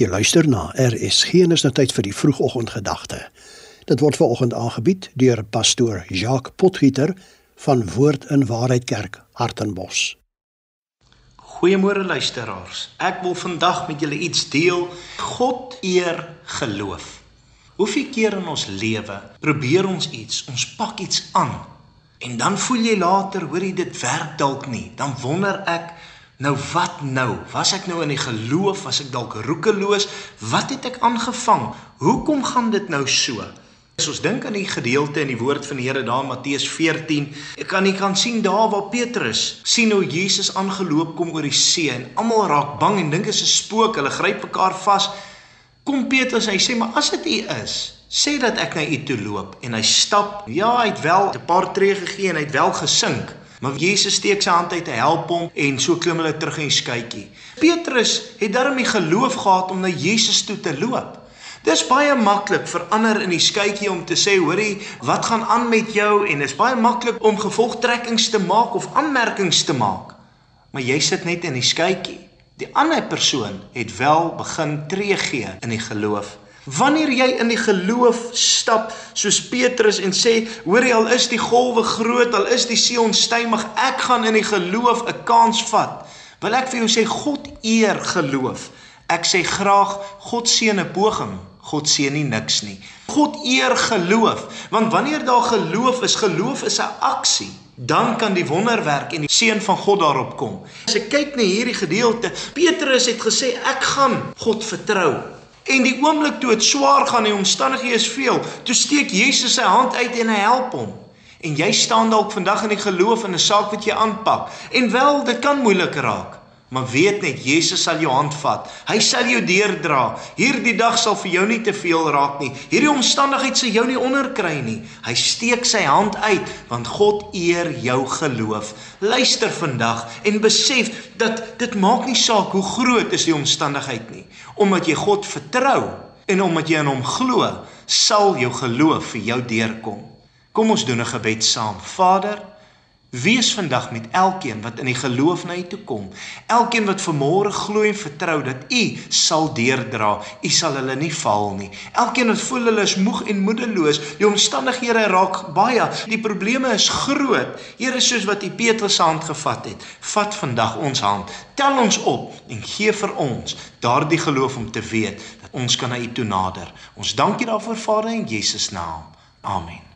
Jy luister na RSG en is nou tyd vir die vroegoggendgedagte. Dit word veraloggend aangebied deur pastoor Jacques Potgieter van Woord in Waarheid Kerk, Hartenbos. Goeiemôre luisteraars. Ek wil vandag met julle iets deel. God eer geloof. Hoeveel keer in ons lewe probeer ons iets, ons pak iets aan en dan voel jy later, hoor jy dit werk dalk nie. Dan wonder ek, Nou wat nou? Was ek nou in die geloof? Was ek dalk roekeloos? Wat het ek aangevang? Hoekom gaan dit nou so? As ons dink aan die gedeelte in die woord van die Here daar in Matteus 14, ek kan nie kan sien daar waar Petrus sien hoe Jesus aangeloop kom oor die see en almal raak bang en dink dit is 'n spook. Hulle gryp mekaar vas. Kom Petrus, hy sê, "Maar as dit U is, sê dat ek na U toe loop." En hy stap. Ja, hy het wel 'n paar tree gegee en hy het wel gesink. Maar Jesus steek sy hand uit te help hom en so klim hulle terug in die skuitjie. Petrus het darm die geloof gehad om na Jesus toe te loop. Dis baie maklik vir ander in die skuitjie om te sê, "Hoerie, wat gaan aan met jou?" en dis baie maklik om gevolgtrekkings te maak of aanmerkings te maak. Maar jy sit net in die skuitjie. Die ander persoon het wel begin tree gee in die geloof. Wanneer jy in die geloof stap soos Petrus en sê, hoor jy al is die golwe groot, al is die see onstuimig, ek gaan in die geloof 'n kans vat. Wil ek vir jou sê God eer geloof. Ek sê graag God seën 'n poging. God seën nie niks nie. God eer geloof, want wanneer daar geloof is, geloof is 'n aksie dan kan die wonderwerk en die seën van God daarop kom. As ek kyk na hierdie gedeelte, Petrus het gesê ek gaan God vertrou. En die oomblik toe dit swaar gaan en omstandighede is veel, toe steek Jesus sy hand uit en hy help hom. En jy staan dalk vandag in die geloof in 'n saak wat jy aanpak. En wel, dit kan moeilik raak. Maar weet net, Jesus sal jou hand vat. Hy sal jou deurdra. Hierdie dag sal vir jou nie te veel raak nie. Hierdie omstandigheid sal jou nie onderkry nie. Hy steek sy hand uit want God eer jou geloof. Luister vandag en besef dat dit maak nie saak hoe groot is die omstandigheid nie. Omdat jy God vertrou en omdat jy in hom glo, sal jou geloof vir jou deurkom. Kom ons doen 'n gebed saam. Vader, Wees vandag met elkeen wat in die geloof na U toe kom. Elkeen wat vermôre glo en vertrou dat U sal deurdra. U sal hulle nie val nie. Elkeen wat voel hulle is moeg en moedeloos, die omstandighede raak baie, die probleme is groot. Here, soos wat U Petrus se hand gevat het, vat vandag ons hand. Tel ons op en gee vir ons daardie geloof om te weet dat ons kan na U toe nader. Ons dank U daarvoor, Vader, in Jesus naam. Amen.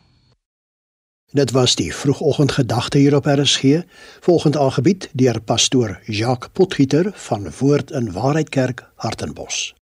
Dit was die vroegoggendgedagte hier op RSG, volgend aangebied deur pastoor Jacques Potgieter van Woord in Waarheid Kerk, Hartenbos.